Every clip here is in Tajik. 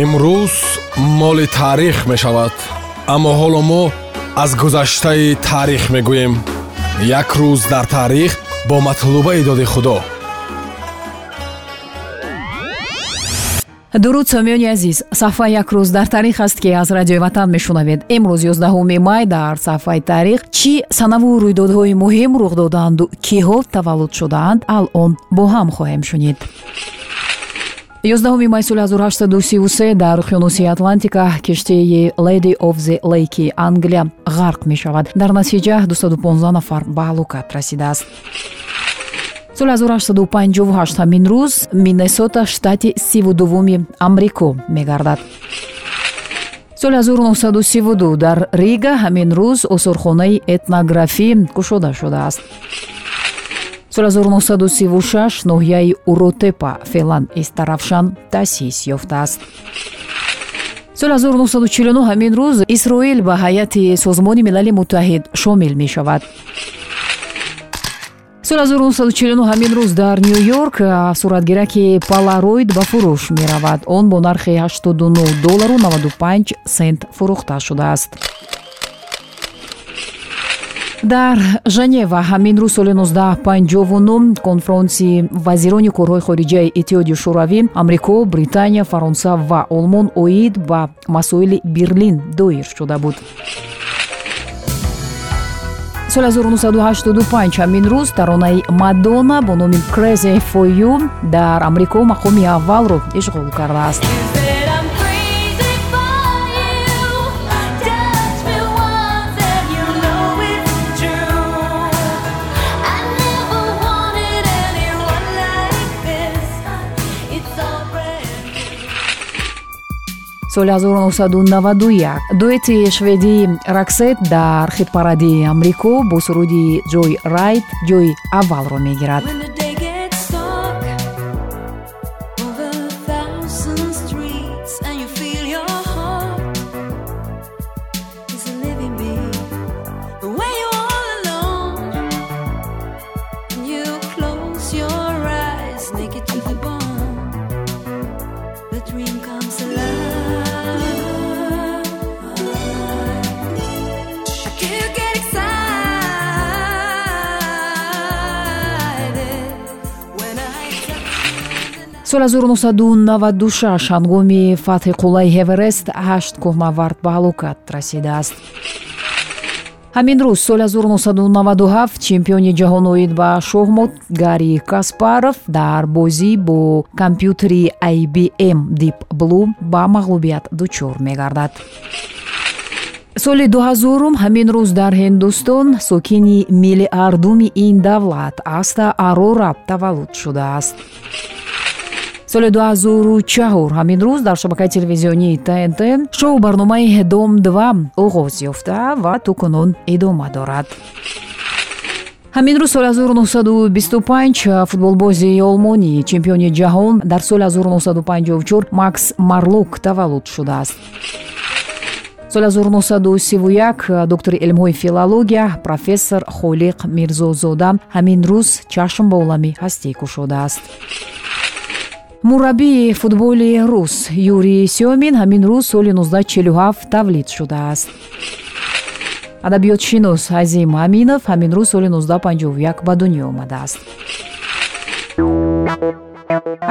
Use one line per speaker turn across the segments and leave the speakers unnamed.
имрӯз моли таърих мешавад аммо ҳоло мо аз гузаштаи таърих мегӯем. Як рӯз дар таърих бо матлубаи доди худо.
Дуруд сомиёни азиз сафҳаи як рӯз дар таърих аст ки аз радиои ватан мешунавед. Имрӯз 11 май дар сафҳаи таърих чӣ санаву рӯйдодҳои муҳим рух додаанду киҳо таваллуд шудаанд алон бо ҳам хоҳем шунид 11 май соли 1833 дар уқёнуси атлантика киштии леди оф зе лейки англия ғарқ мешавад. Дар натиҷа 215 нафар ба ҳалокат расидааст. Соли 1858 ҳамин рӯз миннесота штати сиву дуввуми амрико мегардад. Соли 1932 дар рига ҳамин рӯз осорхонаи этнографӣ кушода шудааст соли 1936 ноҳияи уротепа феълан истаравшан таъсис ёфтааст. соли 1949 ҳамин рӯз исроил ба ҳайати созмони милали муттаҳид шомил мешавад. соли 1949 ҳамин рӯз дар ню йорк суратгираки палароид ба фурӯш меравад. Он бо нархи 89 доллару 95 сент фурӯхта шудааст дар женева ҳамин рӯз соли 1959 конфронсии вазирони корҳои хориҷаи иттиҳоди шӯравӣ амрико британия фаронса ва олмон оид ба масоили берлин доир шуда буд. Соли 1985 ҳамин рӯз таронаи мадона бо номи crazy for you дар амрико мақоми аввалро ишғол кардааст соли 1991 дуэти шведии раксет дар хитпаради амрико бо суруди ҷой райт ҷои аввалро мегирад соли 1996 ҳангоми фатҳи қуллаи ҳеверест ҳашт кӯҳнавард ба ҳалокат расидааст. Ҳамин рӯз соли 1997 чемпиони ҷаҳон оид ба шоҳмот гари каспаров дар бозӣ бо компютери ibm deep blue ба мағлубият дучор мегардад. Соли 2000 ҳамин рӯз дар ҳиндустон сокини миллиардуми ин давлат аста арора таваллуд шудааст соли 2004 ҳамин рӯз дар шабакаи телевизионии тнт шоу барномаи дом 2 оғоз ёфта ва ту кунун идома дорад. Ҳамин рӯз соли 1925 футболбози олмонӣ чемпиони ҷаҳон дар соли 1954 макс марлук таваллуд шудааст. Соли 1931 доктори илмҳои филология профессор холиқ мирзозода ҳамин рӯз чашм ба оламӣ ҳастӣ кушодааст мураббии футболи рус. Юрий сёмин ҳамин рӯз соли 1947 тавлид шудааст. Адабиётшинос азим аминов ҳамин рӯз соли 1951 ба дунё омадааст.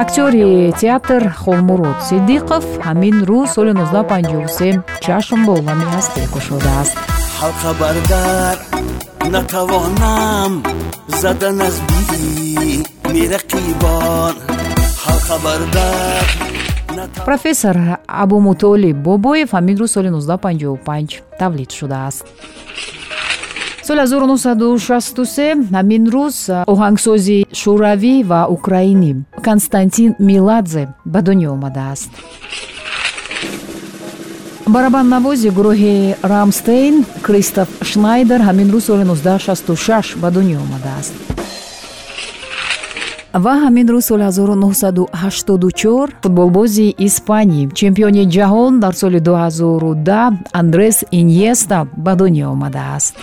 Актёри театр холмурод сиддиқов ҳамин рӯз соли 1953 чашм ба олами ҳастӣ кушодааст
ҳалқа бардар натавонам задан аз би мерақибон
профессор абумутолиб бобоев ҳамин рӯз соли 1955 тавлид шудааст. Соли 1963 ҳамин рӯз оҳангсози шӯравӣ ва украинӣ константин миладзе ба дунё омадааст. Барабаннавози гурӯҳи рамстейн кристоф шнайдер ҳамин рӯз соли 1966 ба дунё омадааст ва ҳамин рӯз соли 1984 футболбози испанӣ чемпиони ҷаҳон дар соли 2010 андрес иньеста ба дунё омадааст.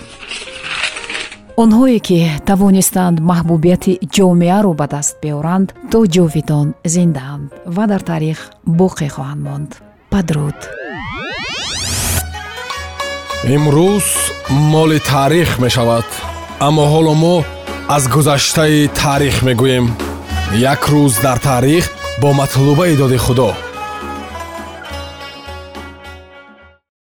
Онҳое ки тавонистанд маҳбубияти ҷомеаро ба даст биёранд то ҷовидон зиндаанд ва дар таърих боқӣ хоҳанд монд. Падруд.
Имрӯз моли таърих мешавад аммо ҳоло мо аз гузаштаи таърих мегӯем. Як рӯз дар таърих бо матлубаи доди худо